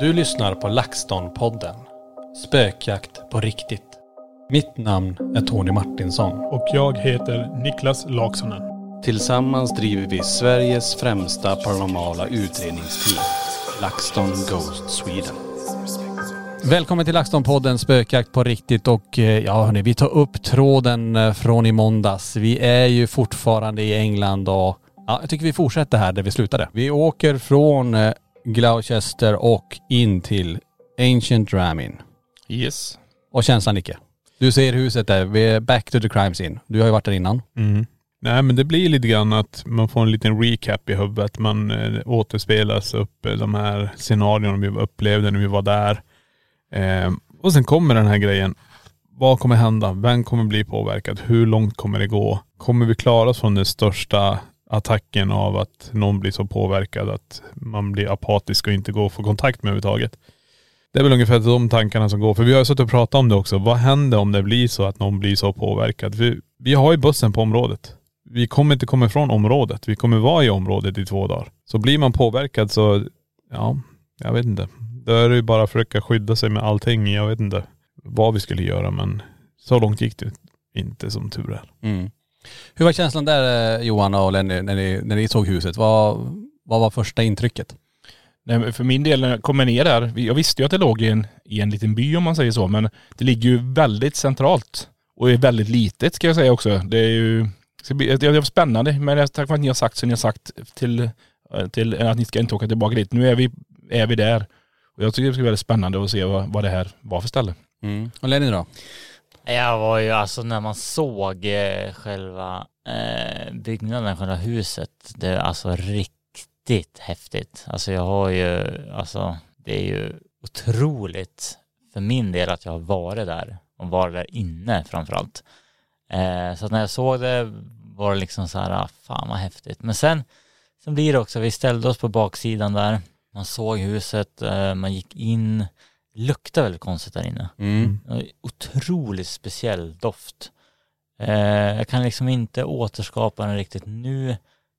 Du lyssnar på LaxTon-podden. Spökjakt på riktigt. Mitt namn är Tony Martinsson. Och jag heter Niklas Laksonen. Tillsammans driver vi Sveriges främsta paranormala utredningsteam. LaxTon Ghost Sweden. Välkommen till LaxTon-podden Spökjakt på riktigt och eh, ja hörni, vi tar upp tråden eh, från i måndags. Vi är ju fortfarande i England och ja, jag tycker vi fortsätter här där vi slutade. Vi åker från eh, Gloucester och in till Ancient Ramin. Yes. Och känslan Nicke? Du ser huset där, vi är back to the crime scene. Du har ju varit där innan. Mm. Nej men det blir lite grann att man får en liten recap i huvudet. Man eh, återspelas upp eh, de här scenarierna vi upplevde när vi var där. Eh, och sen kommer den här grejen. Vad kommer hända? Vem kommer bli påverkad? Hur långt kommer det gå? Kommer vi klara oss från den största attacken av att någon blir så påverkad att man blir apatisk och inte går att få kontakt med överhuvudtaget? Det är väl ungefär de tankarna som går. För vi har ju suttit och pratat om det också. Vad händer om det blir så att någon blir så påverkad? Vi, vi har ju bussen på området. Vi kommer inte komma ifrån området. Vi kommer vara i området i två dagar. Så blir man påverkad så, ja, jag vet inte. Då är det ju bara att försöka skydda sig med allting. Jag vet inte vad vi skulle göra men så långt gick det inte som tur är. Mm. Hur var känslan där eh, Johan och Lenny när ni, när ni såg huset? Vad, vad var första intrycket? Nej, för min del när jag kommer ner där, jag visste ju att det låg i en, i en liten by om man säger så, men det ligger ju väldigt centralt och är väldigt litet ska jag säga också. Det är ju, det blir- det var spännande, men jag- tack för att ni har sagt så ni har sagt till, till att ni ska inte åka tillbaka dit. Nu är vi, är vi där. Och jag tycker det ska bli väldigt spännande att se vad, vad det här var för ställe. Mm. Och Lenny då? Jag var ju alltså när man såg eh, själva eh, byggnaden, själva huset, det är alltså riktigt häftigt. Alltså jag har ju, alltså det är ju otroligt för min del att jag har varit där och varit där inne framförallt. Eh, så att när jag såg det var det liksom så här, ah, fan vad häftigt. Men sen, sen blir det också, vi ställde oss på baksidan där, man såg huset, eh, man gick in, det luktade väldigt konstigt där inne. Mm. En Otroligt speciell doft. Eh, jag kan liksom inte återskapa den riktigt nu.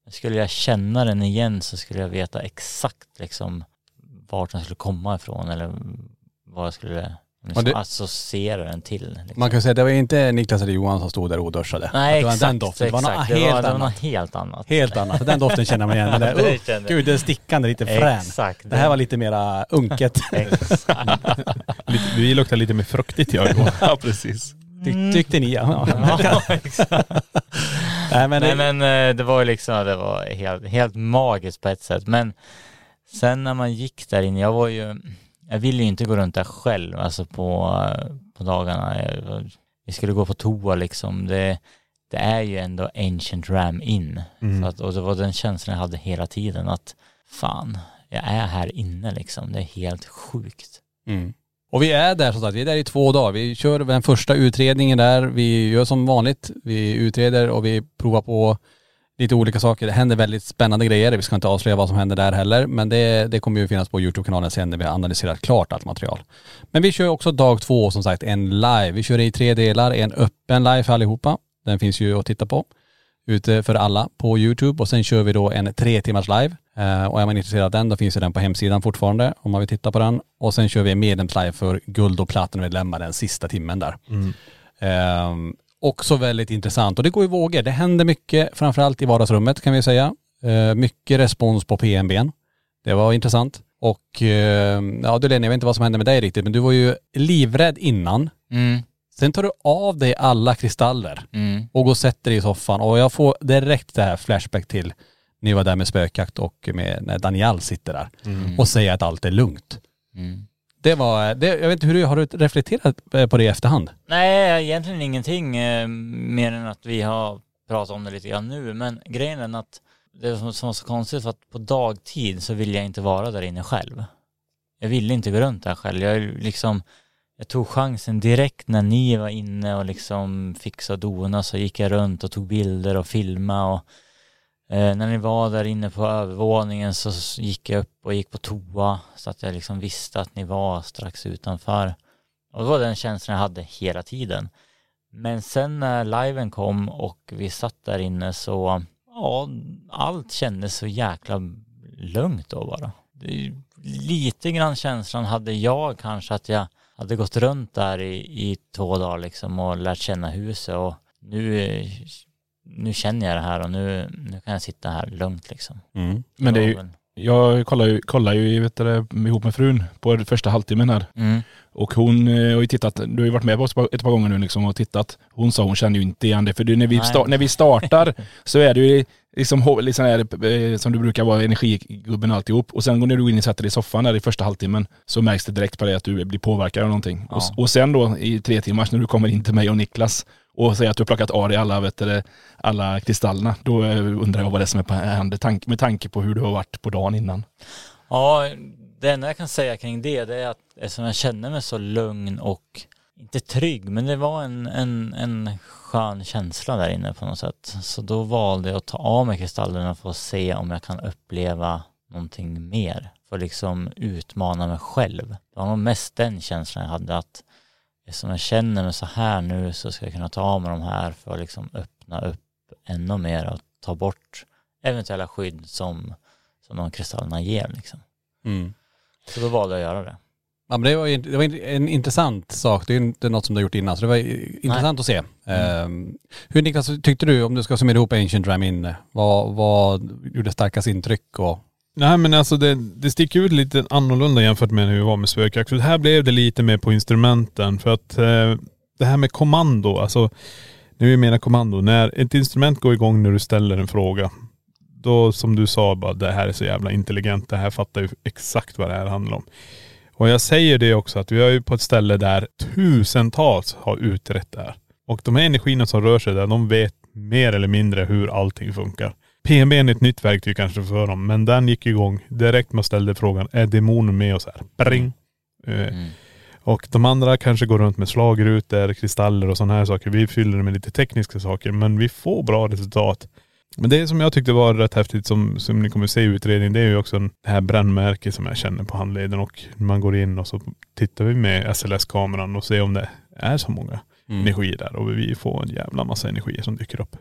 Skulle jag känna den igen så skulle jag veta exakt liksom vart den skulle komma ifrån eller vad jag skulle liksom det- associera den till. Liksom. Man kan säga att det var inte Niklas eller Johan som stod där och duschade. Nej det var exakt, den doften. Det var något exakt. helt det var, det var annat. något helt annat. Helt annat. Den doften känner man igen. Den där, känner- gud, den stickande, lite frän. Exakt. Det här var lite mera unket. Exakt. Lite, vi luktar lite mer fruktigt jag. Ja precis. Ty, tyckte ni ja. Ja, exakt. Nej men, Nej det, men eh, det var ju liksom, det var helt, helt magiskt på ett sätt. Men sen när man gick där inne, jag var ju, jag ville ju inte gå runt där själv, alltså på, på dagarna. Vi skulle gå på toa liksom. Det, det är ju ändå Ancient Ram in. Mm. Så att, och det var den känslan jag hade hela tiden att fan, jag är här inne liksom. Det är helt sjukt. Mm. Och vi är där som sagt, vi är där i två dagar. Vi kör den första utredningen där. Vi gör som vanligt. Vi utreder och vi provar på lite olika saker. Det händer väldigt spännande grejer. Vi ska inte avslöja vad som händer där heller. Men det, det kommer ju finnas på Youtube-kanalen sen när vi har analyserat klart allt material. Men vi kör också dag två som sagt, en live. Vi kör i tre delar. En öppen live för allihopa. Den finns ju att titta på ute för alla på Youtube och sen kör vi då en tre timmars live. Eh, och är man intresserad av den då finns ju den på hemsidan fortfarande om man vill titta på den. Och sen kör vi en medlemslive för guld och platinumedlemmar den sista timmen där. Ehm, också väldigt intressant och det går i vågor. Det händer mycket, framförallt i vardagsrummet kan vi säga. Eh, mycket respons på PMBn. Det var intressant. Och eh, ja du Lena, jag vet inte vad som hände med dig riktigt men du var ju livrädd innan. Mm, Sen tar du av dig alla kristaller mm, och går och sätter dig i soffan och jag får direkt det här flashback till när jag var där med spökjakt och med när Daniel sitter där och säger att allt är lugnt. mm. Det var, det, jag vet inte hur du, har du reflekterat eh, på det i efterhand? Nej, egentligen ingenting eh, mer än att vi har pratat om det lite grann nu. Men grejen är att det som, som var så konstigt var att på dagtid så ville jag inte vara där inne själv. Jag ville inte gå runt där själv. Jag liksom, jag tog chansen direkt när ni var inne och liksom fixade och dona så gick jag runt och tog bilder och filmade och eh, när ni var där inne på övervåningen så gick jag upp och gick på toa så att jag liksom visste att ni var strax utanför. Och det var den känslan jag hade hela tiden. Men sen när liven kom och vi satt där inne så, ja, allt kändes så jäkla lugnt då bara. Det lite grann känslan hade jag kanske att jag hade gått runt där i, i två dagar liksom och lärt känna huset och nu, eh, nu känner jag det här och nu, nu kan jag sitta här lugnt liksom. Men det är ju, jag kollar ju, kollar ju vet du, ihop med frun på första halvtimmen här. Mm. Och hon eh, har ju tittat, du har ju varit med på oss ett par gånger nu liksom och tittat. Hon sa hon kände ju inte igen det. För när, vi Nej. sta, när vi startar så är det ju liksom, liksom här, eh, som du brukar vara, energigubben alltihop. Och sen går när du in och sätter dig i soffan där i första halvtimmen så märks det direkt på dig att du blir påverkad av någonting. Ja. Och, och sen då i tre timmars när du kommer in till mig och Niklas och säga att du har plockat av dig alla, vet du, det, alla kristallerna. Då undrar jag vad det är som är på händer med tanke på hur du har varit på dagen innan. Ja, det enda jag kan säga kring det, det är att eftersom jag känner mig så lugn och inte trygg, men det var en, en, en skön känsla där inne på något sätt. Så då valde jag att ta av mig kristallerna för att se om jag kan uppleva någonting mer. För att liksom utmana mig själv. Det var nog mest den känslan jag hade att eftersom jag känner mig så här nu så ska jag kunna ta av mig de här för att liksom öppna upp ännu mer och ta bort eventuella skydd som, som de kristallerna ger liksom. Mm. Så då valde jag att göra det. Ja men det var, det var en intressant sak. Det är inte något som du har gjort innan så det var intressant att se. Ehm, hur Niklas, tyckte du, om du ska summera ihop Ancient Ram in, vad, vad gjorde starkast intryck och Nej men alltså det, det sticker ut lite annorlunda jämfört med när vi var med spökjakt. För här blev det lite mer på instrumenten. För att eh, det här med kommando, alltså när vi menar kommando, när ett instrument går igång när du ställer en fråga. Då som du sa, bara det här är så jävla intelligent, det här fattar ju exakt vad det här handlar om. Och jag säger det också att vi är ju på ett ställe där tusentals har utrett det här. Och de här energierna som rör sig där, de vet mer eller mindre hur allting funkar. PMB är ett nytt verktyg kanske för dem, men den gick igång direkt man ställde frågan, är demonen med oss här? Bring! Eh, Mm. Och de andra kanske går runt med slagrutor, kristaller och sådana här saker. Vi fyller det med lite tekniska saker, men vi får bra resultat. Men det som jag tyckte var rätt häftigt som, som ni kommer se i utredningen, det är ju också det här brännmärket som jag känner på handleden och man går in och så tittar vi med SLS-kameran och ser om det är så många energier där och vi får en jävla massa energier som dyker upp.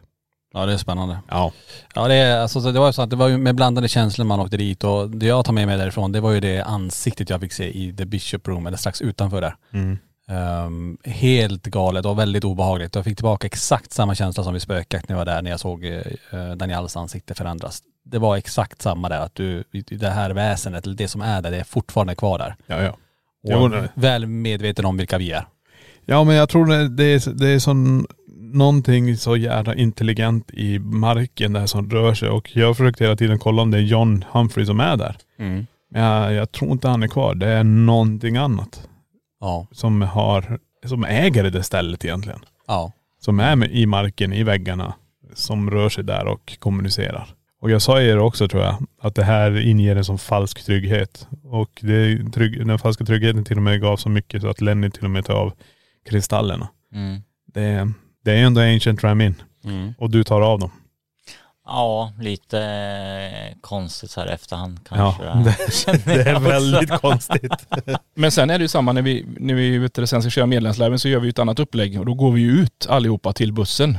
Ja det är spännande. Ja. Ja det, är, alltså, så det var ju så att det var ju med blandade känslor man åkte dit och det jag tar med mig därifrån det var ju det ansiktet jag fick se i The Bishop Room eller strax utanför där. Mm. Ehm, helt galet och väldigt obehagligt. Jag fick tillbaka exakt samma känsla som vid spökjakt när jag var där när jag såg uh, Daniels ansikte förändras. Det var exakt samma där att du, det här väsenet, eller det som är där, det är fortfarande kvar där. Ja, ja. Och väl medveten om vilka vi är. Ja men jag tror det, det är, det är sån, någonting så jävla intelligent i marken där som rör sig och jag försökte hela tiden kolla om det är John Humphrey som är där. Men jag, jag tror inte han är kvar. Det är någonting annat Ja. som har, som äger det stället egentligen. Ja. som är med, i marken, i väggarna, som rör sig där och kommunicerar. Och jag sa er också tror jag, att det här inger en sån falsk trygghet. Och det, trygg, den falska tryggheten till och med gav så mycket så att Lenny till och med tar av kristallerna. Mm. Det, det är ändå ancient Ramin. Mm. Och du tar av dem. Ja, lite eh, konstigt så här efterhand Ja, kanske. det, Känner det är väldigt konstigt. Men sen är det ju samma när vi, när vi vet du, sen ska köra medlemsliven så gör vi ju ett annat upplägg och då går vi ju ut allihopa till bussen.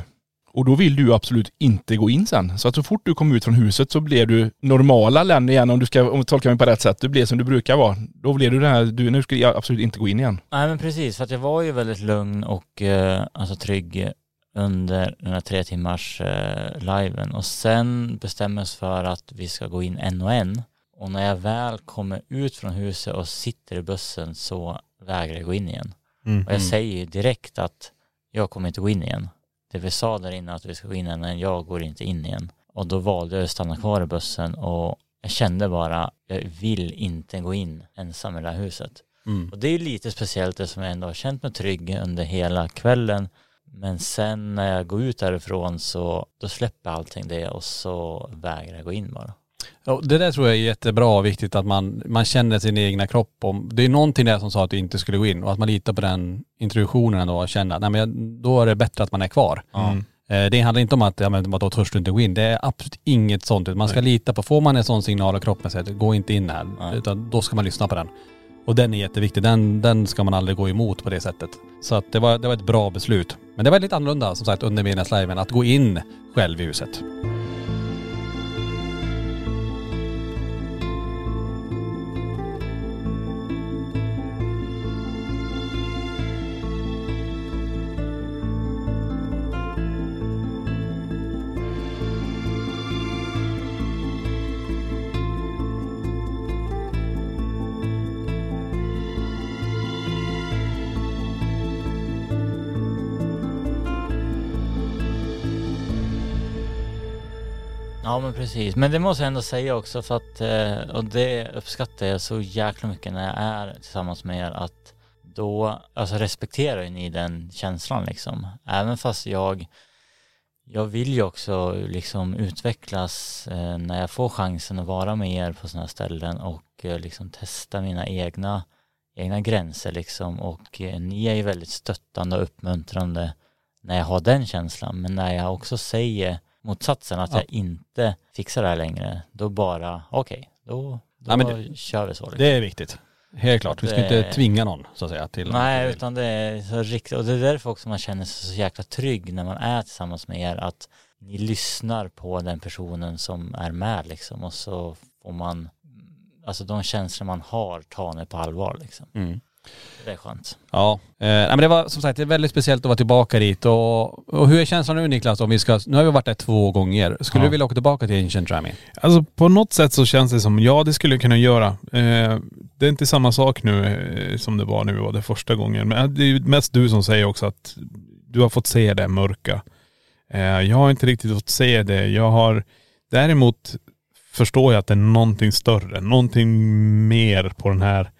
Och då vill du absolut inte gå in sen. Så att så fort du kommer ut från huset så blir du normala Lenny igen om du ska, om du tolkar mig på rätt sätt. Du blir som du brukar vara. Då blir du den här, du, nu ska jag absolut inte gå in igen. Nej men precis, för att jag var ju väldigt lugn och eh, alltså trygg under den här tre timmars eh, liven och sen bestämmes för att vi ska gå in en och en och när jag väl kommer ut från huset och sitter i bussen så vägrar jag gå in igen. Mm. Och jag säger ju direkt att jag kommer inte gå in igen. Det vi sa där inne att vi ska gå in igen, jag går inte in igen. Och då valde jag att stanna kvar i bussen och jag kände bara, jag vill inte gå in ensam i det här huset. Mm. Och det är lite speciellt eftersom jag ändå har känt mig trygg under hela kvällen. Men sen när jag går ut därifrån så då släpper allting det och så vägrar jag gå in bara. Ja, det där tror jag är jättebra och viktigt att man, man känner sin egna kropp. Om, det är någonting där som sa att du inte skulle gå in och att man litar på den introduktionen ändå och känner att nej, men jag- då är det bättre att man är kvar. Mm. Eh, Det handlar inte om att, ja men vadå törs du inte gå in? Det är absolut inget sånt. Man ska lita på, får man en sån signal av kroppen säger att gå inte in här. Nej. Utan då ska man lyssna på den. Och den är jätteviktig. Den, den ska man aldrig gå emot på det sättet. Så att det var, det var ett bra beslut. Men det var lite annorlunda som sagt under medlemsliven att gå in själv i huset. Ja men precis, men det måste jag ändå säga också för att, eh, och det uppskattar jag så jäkla mycket när jag är tillsammans med er att då, alltså respekterar ju ni den känslan liksom. Även fast jag, jag vill ju också liksom utvecklas eh, när jag får chansen att vara med er på sådana här ställen och eh, liksom testa mina egna, egna gränser liksom. Och ni är ju väldigt stöttande och uppmuntrande när jag har den känslan. Men när jag också säger motsatsen att Ja. jag inte fixar det här längre då bara okej då, då Ja, men det- kör vi så liksom. Det är viktigt. Helt klart. Vi ska Det- inte tvinga någon så att säga till Nej, utan det är så riktigt, och det är därför också man känner sig så jäkla trygg när man är tillsammans med er, att ni lyssnar på den personen som är med liksom och så får man, alltså de känslor man har ni på allvar liksom. Mm. Det är skönt. Ja, eh, nej, men det var som sagt det är väldigt speciellt att vara tillbaka dit och, och hur är känslan nu Niklas om vi ska, nu har vi varit där två gånger. Skulle Ja. du vilja åka tillbaka till Ancient Rami? Alltså på något sätt så känns det som, ja det skulle jag kunna göra. Eh, det är inte samma sak nu eh, som det var när vi var där första gången. Men det är ju mest du som säger också att du har fått se det mörka. Eh, jag har inte riktigt fått se det. Jag har däremot förstår jag att det är någonting större, någonting mer på den här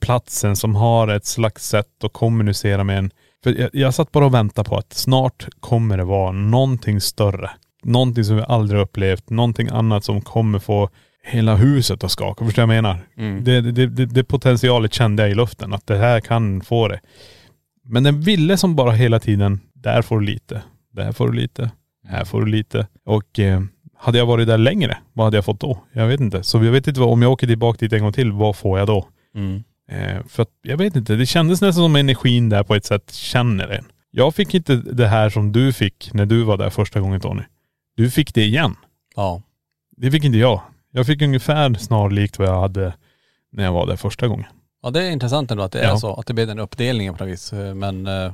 platsen som har ett slags sätt att kommunicera med en. För jag, jag satt bara och väntade på att snart kommer det vara någonting större. Någonting som vi aldrig upplevt, någonting annat som kommer få hela huset att skaka. Förstår du vad jag menar? Det, det, det, det potentialet kände jag i luften, att det här kan få det. Men den ville som bara hela tiden, där får du lite, där får du lite, här får du lite. Och eh, hade jag varit där längre, vad hade jag fått då? Jag vet inte. Så jag vet inte vad, om jag åker tillbaka dit en gång till, vad får jag då? Mm. Eh, för att, jag vet inte, det kändes nästan som energin där på ett sätt känner en. Jag fick inte det här som du fick när du var där första gången Tony. Du fick det igen. Ja. Det fick inte jag. Jag fick ungefär snarlikt vad jag hade när jag var där första gången. Ja det är intressant ändå att det är Ja. så, att det blir den uppdelningen på något vis. Men eh,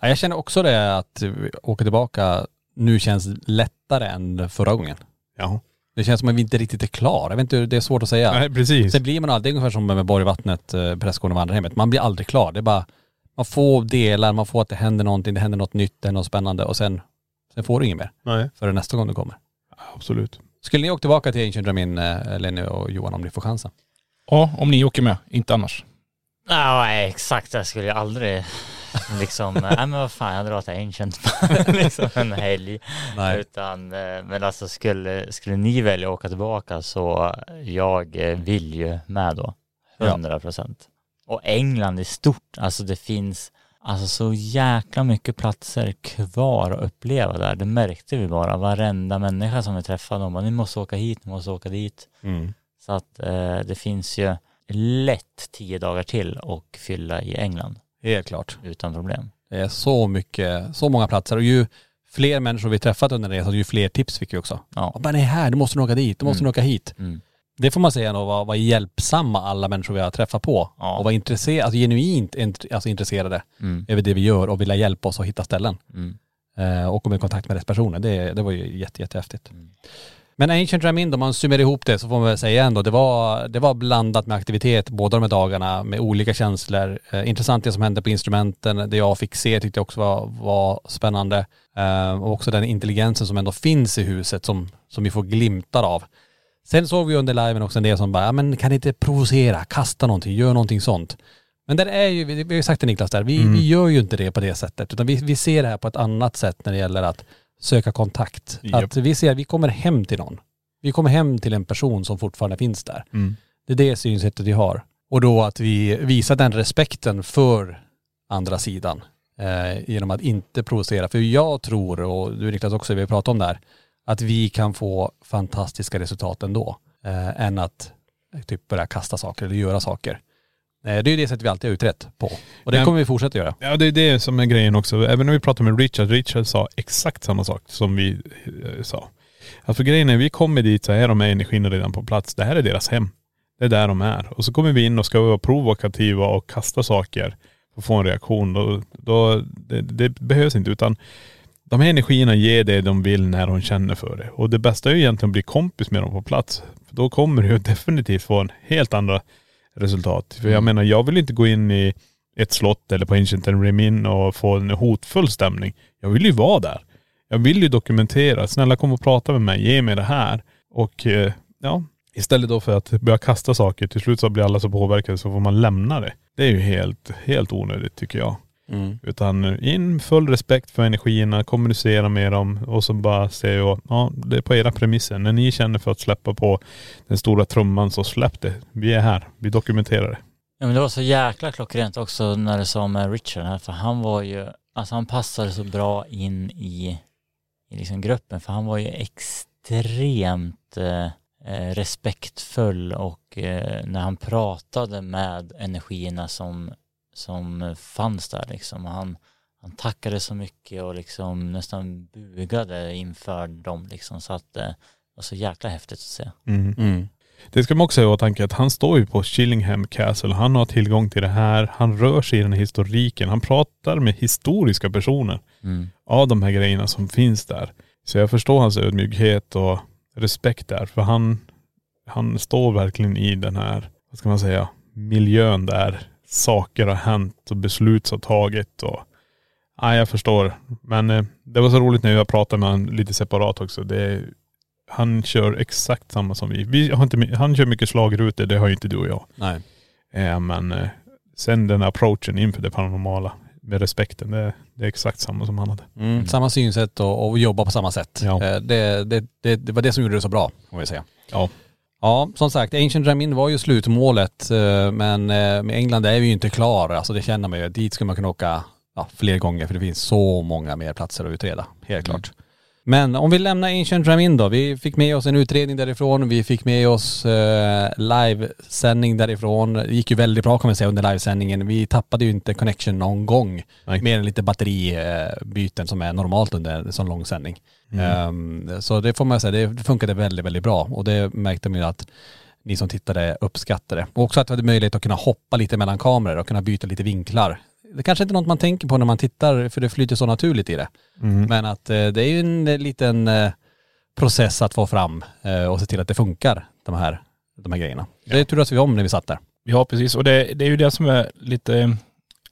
ja, jag känner också det att åker tillbaka nu känns lättare än förra gången. Ja. Det känns som att vi inte riktigt är klar. Jag vet inte, det är svårt att säga. Nej precis. Sen blir man aldrig ungefär som med Borgvattnet, eh, prästgården och vandrarhemmet. Man blir aldrig klar. Det är bara, man får delar, man får att det händer någonting, det händer något nytt, det händer något spännande och sen, sen får du inget mer Nej. förrän nästa gång du kommer. Absolut. Skulle ni åka tillbaka till Ancient Dramin, eh, Lenny och Johan, om ni får chansen? Ja, om ni åker med, inte annars. Nej exakt, det skulle jag aldrig liksom, nej men vad fan jag drar till Ancient liksom en helg. Nej. Utan, eh, men alltså skulle, skulle ni välja att åka tillbaka så jag eh, vill ju med då. Ja. 100 procent. Och England är stort, alltså det finns alltså så jäkla mycket platser kvar att uppleva där. Det märkte vi bara, varenda människa som vi träffade, de bara, ni måste åka hit, ni måste åka dit. Mm. Så att eh, det finns ju lätt tio dagar till och fylla i England Helt klart. utan problem. Det är så mycket, så många platser och ju fler människor vi träffat under resan, ju fler tips fick vi också. Ja. Men det är här, du måste åka dit, du måste Mm. åka hit. Mm. Det får man säga ändå var, var hjälpsamma alla människor vi har träffat på. Ja. Och var intresserade, alltså genuint int- alltså intresserade Mm. över det vi gör och vilja hjälpa oss att hitta ställen. Mm. Eh, och komma i kontakt med rätt personer. Det, det var ju jätte, jättehäftigt. Mm. Men Ancient Ram In, om man summerar ihop det så får man väl säga ändå, det var, det var blandat med aktivitet båda de här dagarna med olika känslor. Eh, intressant det som hände på instrumenten, det jag fick se tyckte jag också var, var spännande. Eh, och också den intelligensen som ändå finns i huset som, som vi får glimtar av. Sen såg vi under liven också en del som bara, ja men kan inte provocera, kasta någonting, gör någonting sånt. Men där är ju, vi vi har ju sagt det Niklas där, vi, Mm. vi gör ju inte det på det sättet utan vi, vi ser det här på ett annat sätt när det gäller att söka kontakt. Japp. Att vi ser, vi kommer hem till någon. Vi kommer hem till en person som fortfarande finns där. Mm. Det är det synsättet vi har. Och då att vi visar den respekten för andra sidan eh, genom att inte provocera. För jag tror, och du Niklas också, vi har pratat om det här, att vi kan få fantastiska resultat ändå. Eh, än att typ börja kasta saker eller göra saker. Eh, det är ju det sättet vi alltid har utrett på. Och det Men- kommer vi fortsätta göra. Ja det är det som är grejen också. Även när vi pratade med Richard, Richard sa exakt samma sak som vi eh, sa. Alltså grejen är, vi kommer dit så är de här energin redan på plats. Det här är deras hem. Det är där de är. Och så kommer vi in och ska vara provokativa och kasta saker och få en reaktion. Då, då, det, det behövs inte utan de här energierna ger det de vill när de känner för det. Och det bästa är ju egentligen att bli kompis med dem på plats. För då kommer du definitivt få en helt andra resultat. För jag menar, jag vill inte gå in i ett slott eller på Ancient and Remin och få en hotfull stämning. Jag vill ju vara där. Jag vill ju dokumentera. Snälla kom och prata med mig. Ge mig det här. Och eh, ja, istället då för att börja kasta saker. Till slut så blir alla så påverkade så får man lämna det. Det är ju helt, helt onödigt tycker jag. Utan in full respekt för energierna, kommunicera med dem och så bara säga att ja, det är på era premisser. När ni känner för att släppa på den stora trumman så släpp det. Vi är här. Vi dokumenterar det. Ja men det var så jäkla klockrent också när du sa med Richard här, för han var ju, alltså han passade så bra in i, i liksom gruppen, för han var ju extremt eh, eh, respektfull och eh, när han pratade med energierna som, som fanns där liksom, och han, han tackade så mycket och liksom nästan bugade inför dem liksom, så att eh, det var så jäkla häftigt att se. Mm. Det ska man också ha i åtanke att han står ju på Chillingham Castle. Han har tillgång till det här. Han rör sig i den här historiken. Han pratar med historiska personer Mm. av de här grejerna som finns där. Så jag förstår hans ödmjukhet och respekt där. För han, han står verkligen i den här, vad ska man säga, miljön där saker har hänt och beslut har tagit och Ja, jag förstår. Men eh, det var så roligt när jag pratade med honom lite separat också. Det, han kör exakt samma som vi. vi har inte, han kör mycket slagrutor, det har ju inte du och jag. Nej. Eh, men eh, sen den approachen inför det paranormala med respekten, det, det är exakt samma som han hade. Mm. Samma synsätt och, och jobba på samma sätt. Ja. Eh, Det, det, det, det var det som gjorde det så bra, får vi säga. Ja. Ja, som sagt, Ancient Ramin var ju slutmålet, eh, men eh, med England är vi ju inte klar. Alltså det känner man ju. Dit skulle man kunna åka ja, fler gånger för det finns så många mer platser att utreda. Helt klart. Men om vi lämnar Ancient Ramin då. Vi fick med oss en utredning därifrån. Vi fick med oss eh, livesändning därifrån. Det gick ju väldigt bra kan man säga under livesändningen. Vi tappade ju inte connection någon gång. Nej. Mer än lite batteribyten som är normalt under en sån lång sändning. Ehm, så det får man säga, det funkade väldigt, väldigt bra. Och det märkte man ju att ni som tittade uppskattade. Och också att vi hade möjlighet att kunna hoppa lite mellan kameror och kunna byta lite vinklar. Det kanske inte är något man tänker på när man tittar, för det flyter så naturligt i det. Men att eh, det är ju en eh, liten eh, process att få fram eh, och se till att det funkar, de här, de här grejerna. Det turas vi om när vi satt där. Ja precis och det, det är ju det som är lite,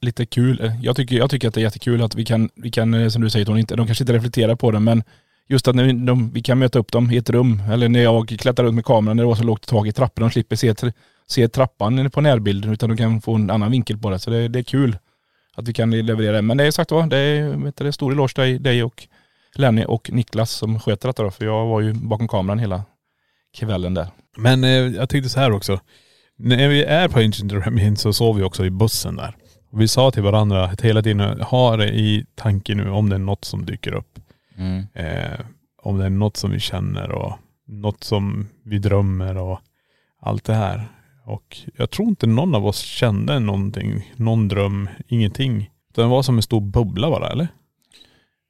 lite kul. Jag tycker, jag tycker att det är jättekul att vi kan, vi kan som du säger Tony, inte, de kanske inte reflekterar på det men just att vi, de, vi kan möta upp dem i ett rum eller när jag klättrar runt med kameran när det var så lågt tag i trappen, de slipper se, se trappan på närbilden utan de kan få en annan vinkel på det. Så det, det är kul att vi kan leverera. Men det är sagt var, det är vet du, stor eloge till dig, och Lenny och Niklas som sköter detta då. För jag var ju bakom kameran hela kvällen där. Men eh, jag tänkte så här också. När vi är på Ancient Remnant så sov vi också i bussen där. Och vi sa till varandra att hela tiden ha det i tanke nu om det är något som dyker upp. Mm. Eh, om det är något som vi känner och något som vi drömmer och allt det här. Och jag tror inte någon av oss kände någonting, någon dröm, ingenting. Det var som en stor bubbla bara eller?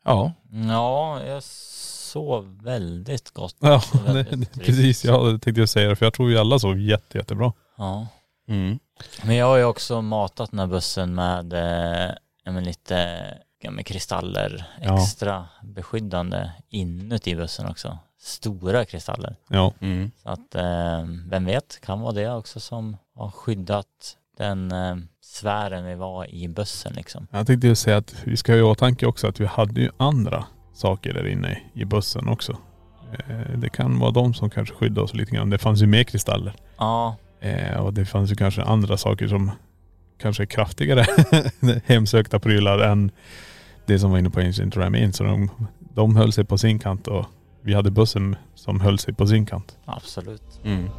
Ja, Ja, jag sov väldigt gott. Ja, Väldigt det, tryggt. precis. Jag tänkte jag säga det för jag tror vi alla sov jätte, jättebra. Ja. Mm. Men jag har ju också matat den här bussen med eh, ja, lite ja, med kristaller Ja. extra beskyddande inuti bussen också. Stora kristaller. Ja. Mm. Så att eh, vem vet, kan vara det också som har skyddat den eh, sfären vi var i bussen liksom. Jag tänkte ju säga att vi ska ha i åtanke också att vi hade ju andra saker där inne i bussen också. Eh, Det kan vara de som kanske skyddar oss lite grann. Det fanns ju mer kristaller. Ja, Eh, Och det fanns ju kanske andra saker som kanske är kraftigare hemsökta prylar än det som var inne på Ancient Ramin. Så de, de höll sig på sin kant och vi hade bussen som höll sig på sin kant. absolut. Mm.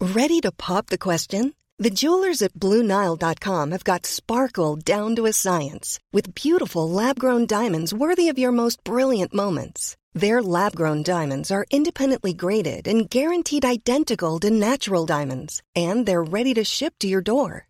Ready to pop the question? The jewelers at BlueNile.com have got sparkle down to a science with beautiful lab grown diamonds worthy of your most brilliant moments. Their lab grown diamonds are independently graded and guaranteed identical to natural diamonds, and they're ready to ship to your door.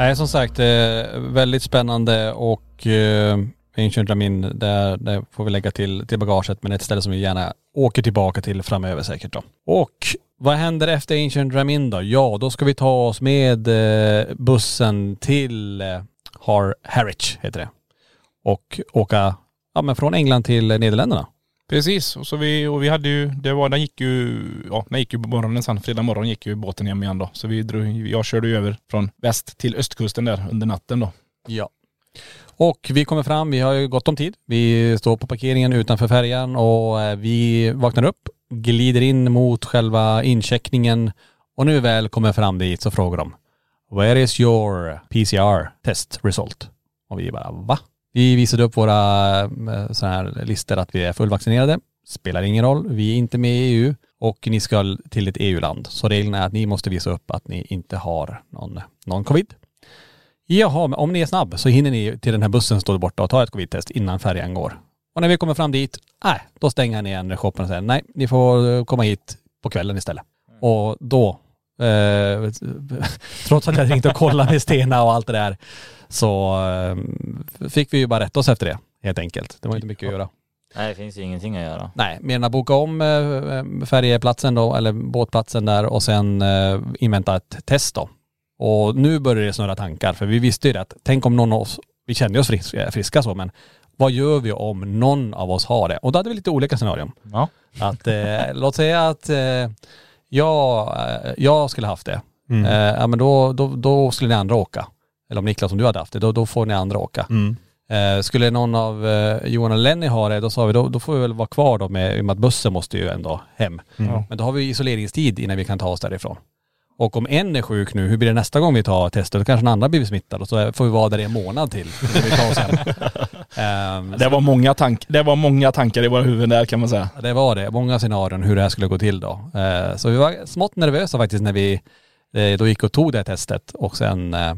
Nej som sagt, eh, väldigt spännande och eh, Ancient Ramin, där, där får vi lägga till, till bagaget men ett ställe som vi gärna åker tillbaka till framöver säkert då. Och vad händer efter Ancient Ramin då? Ja, då ska vi ta oss med eh, bussen till Har Harwich heter det. Och åka ja, men från England till Nederländerna precis. Och, så vi, och vi hade ju, det var, den gick ju, ja den gick ju på morgonen sen, fredag morgon gick ju båten hem igen då. Så vi drog, jag körde ju över från väst till östkusten där under natten då. Ja. Och vi kommer fram, vi har ju gott om tid. Vi står på parkeringen utanför färjan och eh, vi vaknar upp, glider in mot själva incheckningen och när vi väl kommer fram dit så frågar de Where is your PCR test result? Och vi bara va? Vi visade upp våra eh, sådana här listor att vi är fullvaccinerade. Spelar ingen roll, vi är inte med i EU och ni ska till ett EU-land. Så reglerna är att ni måste visa upp att ni inte har någon, någon covid. Jaha, men om ni är snabb så hinner ni till den här bussen står borta och ta ett covid-test innan färjan går. Och när vi kommer fram dit, nej, då stänger han igen shoppen och säger nej, ni får komma hit på kvällen istället. Och då, eh, trots att jag ringt och kollat med Stena och allt det där, så eh, fick vi ju bara rätta oss efter det helt enkelt. Det var inte mycket att göra. Nej, det finns ju ingenting att göra. Nej, mer än att boka om eh, färjeplatsen då, eller båtplatsen där och sen eh, invänta ett test då. Och nu börjar det snurra tankar, för vi visste ju det att tänk om någon av oss, vi kände oss friska, friska så, men vad gör vi om någon av oss har det? Och då hade vi lite olika scenarion. Ja. Att, eh, låt säga att eh, jag, jag skulle haft det. Mm. Eh, ja men då, då, då skulle ni andra åka. Eller om Niklas, om du hade haft det, då, då får ni andra åka. Mm. Eh, skulle någon av eh, Johan och Lenny ha det, då sa vi då, då får vi väl vara kvar då med, i och med att bussen måste ju ändå hem. Mm. Men då har vi isoleringstid innan vi kan ta oss därifrån. Och om en är sjuk nu, hur blir det nästa gång vi tar testet? Då kanske någon annan blivit smittad och så får vi vara där i en månad till. vi tar oss hem. Ehm, Det var, många tank, det var många tankar i våra huvuden där kan man säga. Det var det. Många scenarion hur det här skulle gå till då. Eh, Så vi var smått nervösa faktiskt när vi eh, då gick och tog det här testet och sen eh,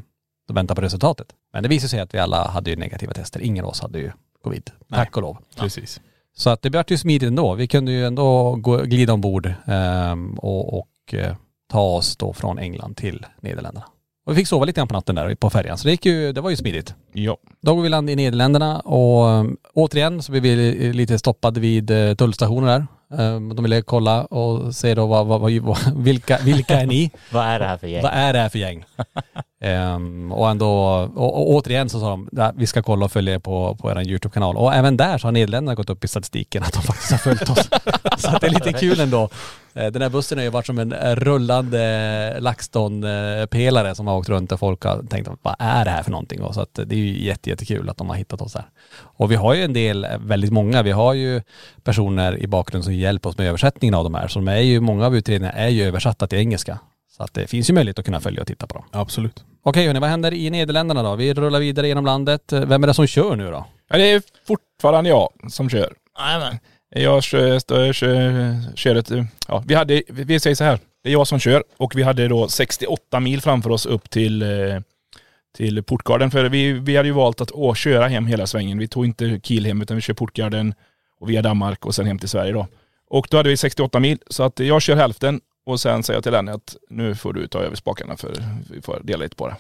då väntade på resultatet. Men det visade sig att vi alla hade ju negativa tester. Ingen av oss hade ju covid. Tack och lov. Precis. Så att det blev ju smidigt ändå. Vi kunde ju ändå gå, glida ombord ehm, och, och eh, ta oss då från England till Nederländerna. Och vi fick sova lite grann på natten där på färjan. Så det, gick ju, det var ju smidigt. Ja. Då går vi land i Nederländerna och um, återigen så blev vi lite stoppade vid uh, tullstationen där. Um, de ville kolla och se då vad, vad, vad, vilka, vilka är ni? Vad är det här för gäng? Vad är det här för gäng? Ehm, och ändå, och, och återigen så sa de, "Ja, vi ska kolla och följa er på, på er YouTube-kanal. Och även där så har Nederländerna gått upp i statistiken att de faktiskt har följt oss. så att det är lite kul ändå. Eh, Den här bussen har ju varit som en eh, rullande LaxTon-pelare som har åkt runt och folk har tänkt, vad är det här för någonting? Och så att det är ju jätte, jättekul att de har hittat oss där. Och vi har ju en del, eh, väldigt många, vi har ju personer i bakgrunden som hjälper oss med översättningen av de här. Så de är ju, många av utredningarna är ju översatta till engelska. Så att det finns ju möjlighet att kunna följa och titta på dem. Absolut. Okej hörni, vad händer i Nederländerna då? Vi rullar vidare genom landet. Vem är det som kör nu då? ja. Det är fortfarande jag som kör. Jajamän. Jag kör, jag kör, kör ett, ja vi hade, vi säger så här. Det är jag som kör och vi hade då 68 mil framför oss upp till, eh, till Portgarden. För vi, vi hade ju valt att å, köra hem hela svängen. Vi tog inte Kiel hem utan vi kör Portgarden och via Danmark och sen hem till Sverige då. Och då hade vi 68 mil så att jag kör hälften och sen säger jag till henne att nu får du ta över spakarna för vi får dela lite på det.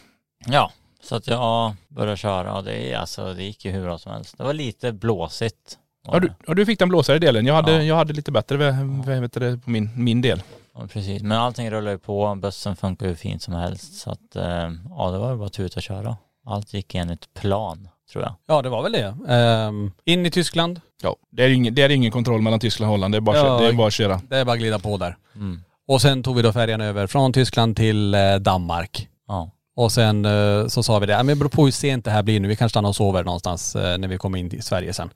Ja, så att jag började köra och det, alltså, det gick ju hur bra som helst. Det var lite blåsigt. Ja du, ja, du fick den blåsare delen. Jag hade, Ja. jag hade lite bättre vä- vä- vet du det, på min, min del. Ja, precis. Men allting rullar ju på. Bussen funkar ju fint som helst. Så att eh, ja, det var ju bara att tuta och köra. Allt gick enligt plan, tror jag. Ja det var väl det. Ehm, in i Tyskland. Ja, det är ingen, det är ingen kontroll mellan Tyskland och Holland. Det är bara, Ja, det är bara att köra. Det är bara att glida på där. Mm. Och sen tog vi då färjan över från Tyskland till eh, Danmark. Ja. Och sen eh, så sa vi det, ja, men det beror på hur sent det här blir nu. Vi kanske stannar och sover någonstans eh, när vi kommer in till Sverige sen.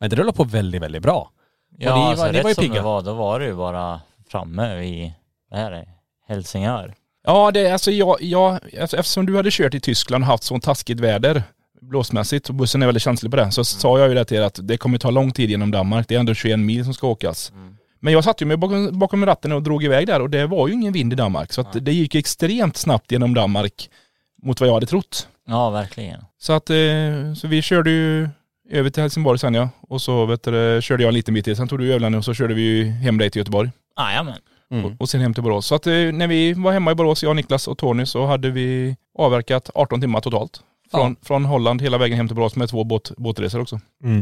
Men det rullar på väldigt, väldigt bra. Ja, ni var- alltså, ni rätt var ju som pigga. det var, då var det ju bara framme i, vad är det, Helsingör. Ja, det är alltså jag, jag, alltså, eftersom du hade kört i Tyskland och haft sånt taskigt väder blåsmässigt och bussen är väldigt känslig på det, så sa jag ju det till er att det kommer ta lång tid genom Danmark. Det är ändå 21 mil som ska åkas. Men jag satt ju mig bakom, bakom ratten och drog iväg där och det var ju ingen vind i Danmark. Så att det gick extremt snabbt genom Danmark mot vad jag hade trott. Ja, verkligen. Så att, eh, så vi körde ju över till Helsingborg sen ja. Och så vet du, körde jag en liten bit till. Sen tog du Övland och så körde vi ju hem dig till Göteborg. Jajamän. Mm. Och, och sen hem till Borås. Så att eh, när vi var hemma i Borås, jag, Niklas och Tony, så hade vi avverkat 18 timmar totalt. Från, från Holland hela vägen hem till Borås med två båt, båtresor också.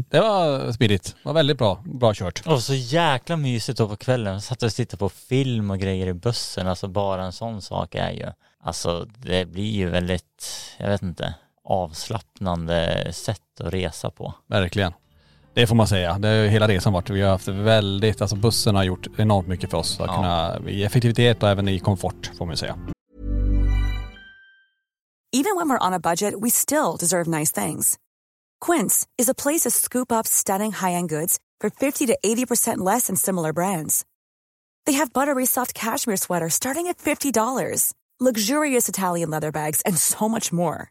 Det var smidigt. Det var väldigt bra. Bra kört. Och så jäkla mysigt då på kvällen. Satt och tittade på film och grejer i bussen. Alltså bara en sån sak är ju, alltså det blir ju väldigt, jag vet inte, avslappnande sätt att resa på. Verkligen. Det får man säga. Det har ju hela resan varit. Vi har haft väldigt, alltså bussen har gjort enormt mycket för oss. Att Ja. kunna, I effektivitet och även i komfort får man ju säga. Even when we're on a budget, we still deserve nice things. Quince is a place to scoop up stunning high-end goods for 50 to 80% less than similar brands. They have buttery soft cashmere sweaters starting at $50, luxurious Italian leather bags, and so much more.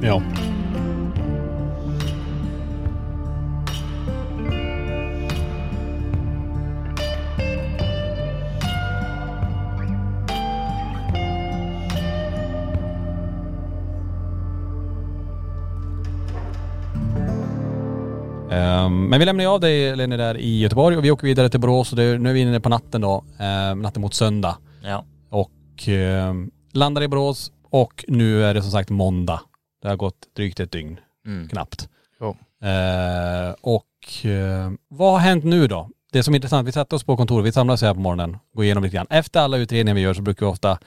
Ja. Ehm, men vi lämnar av dig Lenny där i Göteborg och vi åker vidare till Borås och det, nu är vi inne på natten då, eh, natten mot söndag. Ja. Och eh, landar i Borås och nu är det som sagt måndag. Det har gått drygt ett dygn, Mm. knappt. Ja. Eh, och eh, vad har hänt nu då? Det som är intressant, vi satte oss på kontoret, vi samlas här på morgonen, går igenom lite grann. Efter alla utredningar vi gör så brukar vi ofta,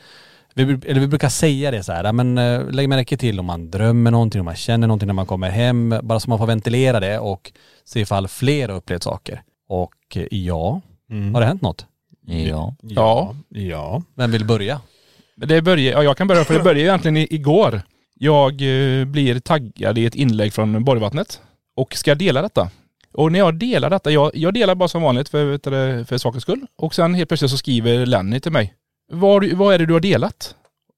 vi, eller vi brukar säga det så här, men eh, lägg märke till om man drömmer någonting, om man känner någonting när man kommer hem, bara så man får ventilera det och se ifall fler har upplevt saker. Och eh, ja, Mm. har det hänt något? Ja. Ja. Ja. Vem vill börja? Det börjar, ja, jag kan börja för det började egentligen i- igår. Jag eh, blir taggad i ett inlägg från Borgvattnet och ska dela detta. Och när jag delar detta, jag, jag delar bara som vanligt för, du, för sakens skull. Och sen helt plötsligt så skriver Lenny till mig. Vad, vad är det du har delat?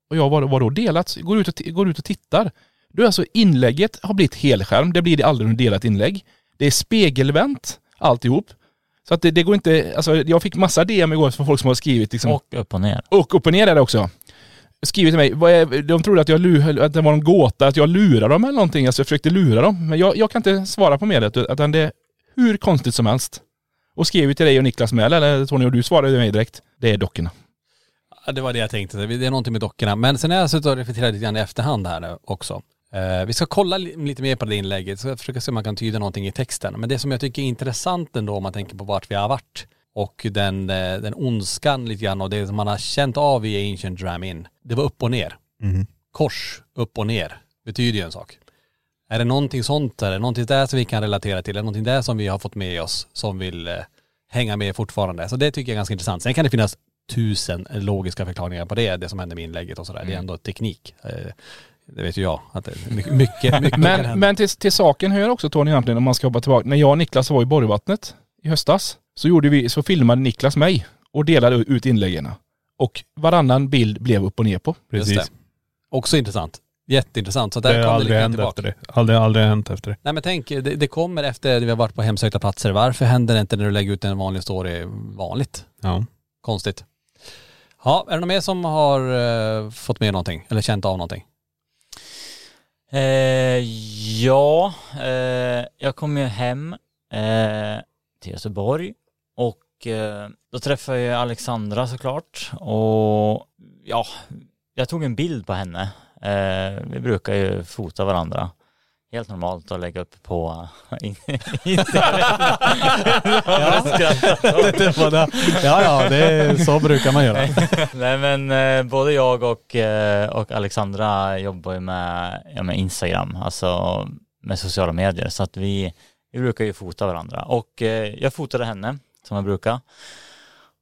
Och jag, vad, då delat? Går ut och, går ut och tittar. Är alltså inlägget har blivit helskärm. Det blir det aldrig ett delat inlägg. Det är spegelvänt alltihop. Så att det, det går inte, alltså jag fick massa DM igår från folk som har skrivit liksom. Och upp och ner. Och upp och ner är det också. Skrivit till mig, vad är, de trodde att, jag, att det var en gåta, att jag lurade dem eller någonting. Alltså jag försökte lura dem. Men jag, jag kan inte svara på mer, utan det är hur konstigt som helst. Och skrev ju till dig och Niklas med, eller Tony och du svarade mig direkt. Det är dockorna. Ja, det var det jag tänkte. Det är någonting med dockorna. Men sen har jag suttit och reflekterat lite grann i efterhand här nu också. Eh, vi ska kolla lite mer på det inlägget, så jag försöker se om man kan tyda någonting i texten. Men det som jag tycker är intressant ändå om man tänker på vart vi har varit och den, eh, den ondskan lite grann och det som man har känt av i Ancient Dram In. Det var upp och ner. Mhm. Kors, upp och ner, betyder ju en sak. Är det någonting sånt, är det någonting där som vi kan relatera till? Är det någonting där som vi har fått med oss som vill eh, hänga med fortfarande? Så det tycker jag är ganska intressant. Sen kan det finnas tusen logiska förklaringar på det, det som hände med inlägget och sådär. Det är ändå teknik. Eh, Det vet ju jag. Att det, mycket, mycket, mycket kan Men, men till, till saken hör också Tony egentligen, om man ska hoppa tillbaka. När jag och Niklas var i Borgvattnet i höstas, så, gjorde vi, så filmade Niklas mig och delade ut inläggen. Och varannan bild blev upp och ner på. Just Precis. det. Också intressant. Jätteintressant. Så Det där har det aldrig lite hänt tillbaka. efter det. Aldrig, aldrig hänt efter det. Nej men tänk, det, det kommer efter att vi har varit på hemsökta platser. Varför händer det inte när du lägger ut en vanlig story vanligt? Ja. Konstigt. Ja, är det någon mer som har eh, fått med någonting? Eller känt av någonting? Eh, ja, eh, jag kom ju hem eh, till Göteborg och eh, då träffade jag Alexandra såklart och ja, jag tog en bild på henne. Eh, vi brukar ju fota varandra. Helt normalt att lägga upp på ja, ja, det, så brukar man göra. Nej men eh, både jag och, eh, och Alexandra jobbar ju med, ja, med Instagram, alltså med sociala medier. Så att vi, vi brukar ju fota varandra. Och eh, jag fotade henne, som jag brukar.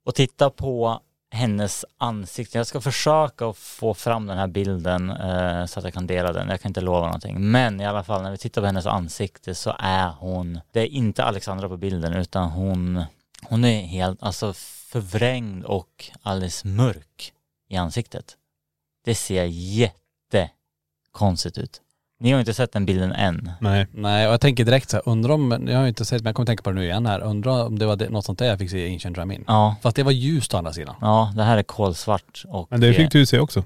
Och titta på hennes ansikte. Jag ska försöka att få fram den här bilden eh, så att jag kan dela den. Jag kan inte lova någonting. Men i alla fall när vi tittar på hennes ansikte så är hon, det är inte Alexandra på bilden utan hon, hon är helt, alltså förvrängd och alldeles mörk i ansiktet. Det ser jättekonstigt ut. Ni har inte sett den bilden än. Nej. Nej, och jag tänker direkt så här, undrar om, jag har inte sett, men jag kommer tänka på det nu igen här, undrar om det var det, något sånt där jag fick se i Ancient Dram In. Ja, Fast det var ljust å andra sidan. ja det här är kolsvart och... Men det fick du se också.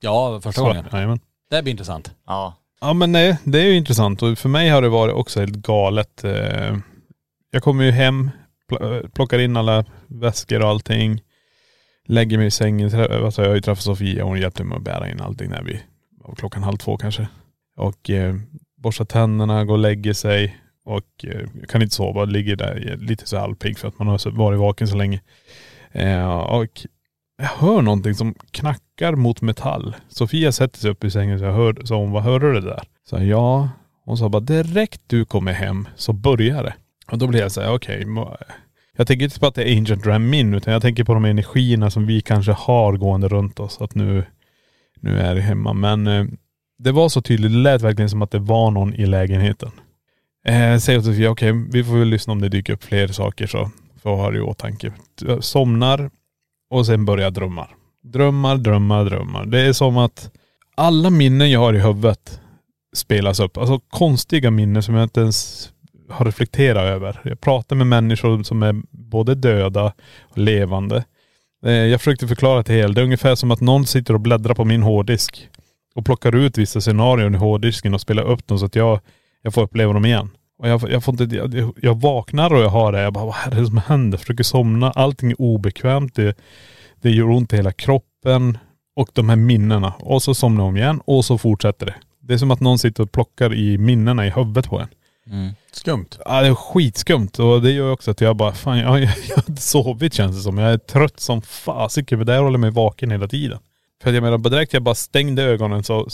Ja, första gången. Jajamän. Det blir intressant. Ja, Ja men nej, det är ju intressant och för mig har det varit också helt galet. Eh, Jag kommer ju hem, pl- eh, plockar in alla väskor och allting. Lägger mig i sängen. Trä- Alltså jag har ju träffat Sofia och hon hjälpte mig att bära in allting när vi var klockan halv två kanske. Och eh, borstar tänderna, går och lägger sig. Och eh, kan inte sova, ligger där lite så halvpigg för att man har varit vaken så länge. Eh, och jag hör någonting som knackar mot metall. Sofia sätter sig upp i sängen så jag hör, så hon, vad hörde du det där? Så jag, ja. Hon sa bara direkt du kommer hem så börjar det. Och då blev jag så här, okej. Okay, jag tänker inte på att det är Ancient Ramin utan jag tänker på de energierna som vi kanske har gående runt oss. Att nu, nu är det hemma. Men eh, det var så tydligt, det lät verkligen som att det var någon i lägenheten. Eh, säger till Sofia, okej vi får väl lyssna om det dyker upp fler saker så får jag ha det i åtanke. Eh, somnar och sen börjar drömmar. Drömmar, drömmar, drömmar. Det är som att alla minnen jag har i huvudet spelas upp. Alltså konstiga minnen som jag inte ens har reflekterat över. Jag pratar med människor som är både döda och levande. Eh, jag försökte förklara till hel. Det är ungefär som att någon sitter och bläddrar på min hårddisk och plockar ut vissa scenarion i hårddisken och spelar upp dem så att jag, jag får uppleva dem igen. Och jag, jag, får inte, jag, jag vaknar och jag har det. Jag bara, vad är det som händer? Försöker somna. Allting är obekvämt. Det, det gör ont i hela kroppen. Och de här minnena. Och så somnar jag om igen och så fortsätter det. Det är som att någon sitter och plockar i minnena i huvudet på en. Skumt. Ja det är skitskumt och det gör också att jag bara, fan jag, jag, jag har inte sovit känns det som. Jag är trött som fasiken för det här håller mig vaken hela tiden. För att jag menar direkt jag bara stängde ögonen så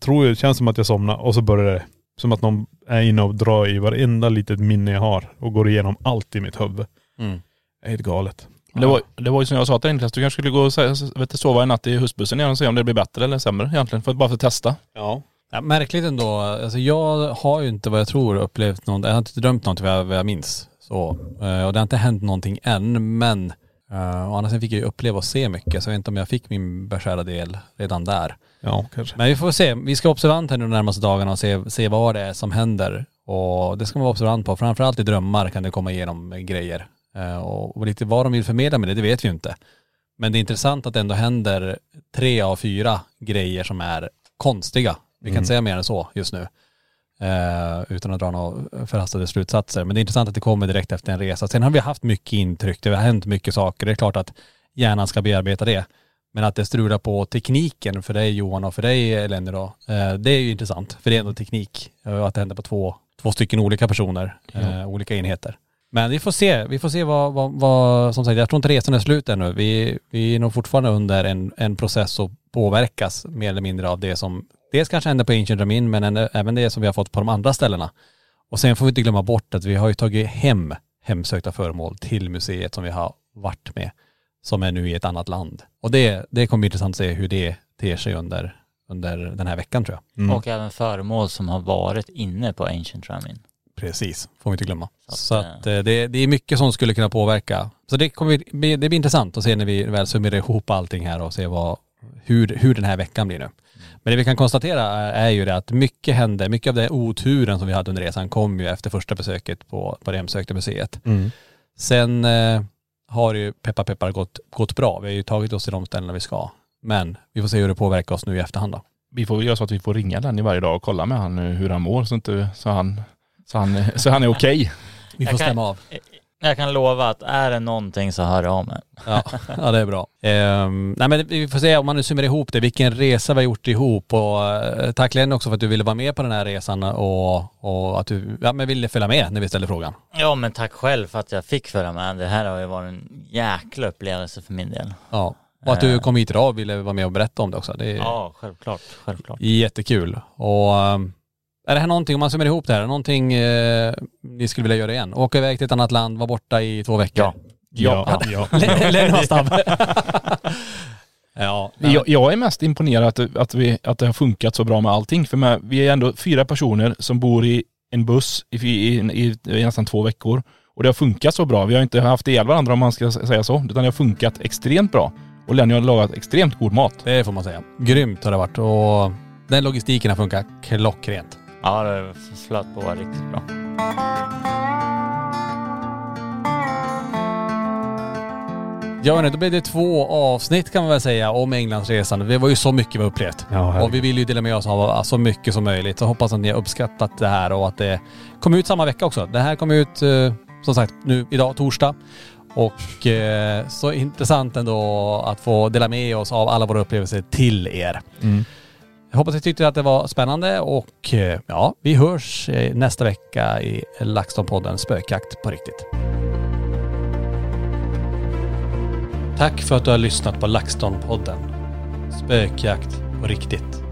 tror jag, det känns som att jag somnar och så börjar det. Som att någon är inne och drar i varenda litet minne jag har och går igenom allt i mitt huvud. Mm. Det är helt galet. Det var, det var ju som jag sa till Niklas, du kanske skulle gå och sä- vet, du, sova en natt i husbussen igen och se om det blir bättre eller sämre egentligen. För, bara för att testa. Ja. Ja, märkligt ändå. Alltså jag har ju inte vad jag tror upplevt någon, jag har inte drömt någonting vad jag, vad jag minns. Så, eh, och det har inte hänt någonting än men uh, andra sidan fick jag ju uppleva och se mycket så jag vet inte om jag fick min beskärda del redan där. Ja kanske. Men vi får se. Vi ska vara observant här nu de närmaste dagarna och se, se vad det är som händer. Och det ska man vara observant på. Framförallt i drömmar kan det komma igenom grejer. Och, och lite vad de vill förmedla med det, det vet vi ju inte. Men det är intressant att det ändå händer tre av fyra grejer som är konstiga. Vi kan Mm. inte säga mer än så just nu. Eh, utan att dra några förhastade slutsatser. Men det är intressant att det kommer direkt efter en resa. Sen har vi haft mycket intryck, det har hänt mycket saker. Det är klart att hjärnan ska bearbeta det. Men att det strular på tekniken för dig Johan och för dig Eleni då, eh, det är ju intressant. För det är ändå teknik. eh, Och att det händer på två, två stycken olika personer, eh, olika enheter. Men vi får se, vi får se vad, vad, vad som sagt, jag tror inte resan är slut ännu. Vi, vi är nog fortfarande under en, en process och påverkas mer eller mindre av det som dels kanske händer på Ancient Ramin men även det som vi har fått på de andra ställena. Och sen får vi inte glömma bort att vi har ju tagit hem hemsökta föremål till museet som vi har varit med, som är nu i ett annat land. Och det, det kommer bli intressant att se hur det ter sig under, under den här veckan tror jag. Mm. Och även föremål som har varit inne på Ancient Ramin. Precis, får vi inte glömma. Så att, Så att eh, det, det är mycket som skulle kunna påverka. Så det kommer bli, det blir intressant att se när vi väl summerar ihop allting här och se vad, hur, hur den här veckan blir nu. Men det vi kan konstatera är, är ju det att mycket hände, mycket av den oturen som vi hade under resan kom ju efter första besöket på, på det hemsökta museet. Mm. Sen eh, har ju peppar peppar gått, gått bra. Vi har ju tagit oss till de ställena vi ska. Men vi får se hur det påverkar oss nu i efterhand då. Vi får göra så att vi får ringa Lenny varje dag och kolla med han eh, hur han mår så, inte, så, han, så, han, så han är okej. Vi Jag får kan- stämma av. Jag kan lova att är det någonting så hör jag av mig. Ja, ja det är bra. Ehm, nej men vi får se om man nu summerar ihop det, vilken resa vi har gjort ihop och eh, tack Lenny också för att du ville vara med på den här resan och, och att du ja, men ville följa med när vi ställde frågan. Ja men tack själv för att jag fick följa med. Det här har ju varit en jäkla upplevelse för min del. Ja. Och att du kom hit idag och ville vara med och berätta om det också. Det är Ja, självklart, självklart. jättekul. Och ehm, är det här någonting, om man summerar ihop det här, någonting eh, ni skulle vilja göra igen? Åka iväg till ett annat land, vara borta i två veckor? Ja. Ja, ja. Lenny var snabb. ja. Jag, jag är mest imponerad att, att, vi, att det har funkat så bra med allting. För med, vi är ändå fyra personer som bor i en buss i, i, i, i nästan två veckor. Och det har funkat så bra. Vi har inte haft ihjäl varandra om man ska säga så. Utan det har funkat extremt bra. Och Lenny har lagat extremt god mat. Det får man säga. Grymt har det varit och den logistiken har funkat klockrent. Ja, det flöt på riktigt bra. Ja hörni, då blev det två avsnitt kan man väl säga om Englandsresan. Det var ju så mycket vi upplevt. Ja, och vi vill ju dela med oss av så mycket som möjligt. Så hoppas att ni har uppskattat det här och att det kom ut samma vecka också. Det här kom ut eh, som sagt nu idag, torsdag. Och eh, så intressant ändå att få dela med oss av alla våra upplevelser till er. Mm. Jag hoppas ni tyckte att det var spännande och eh, ja, vi hörs eh, nästa vecka i LaxTon-podden Spökjakt på riktigt. Tack för att du har lyssnat på LaxTon-podden Spökjakt på riktigt.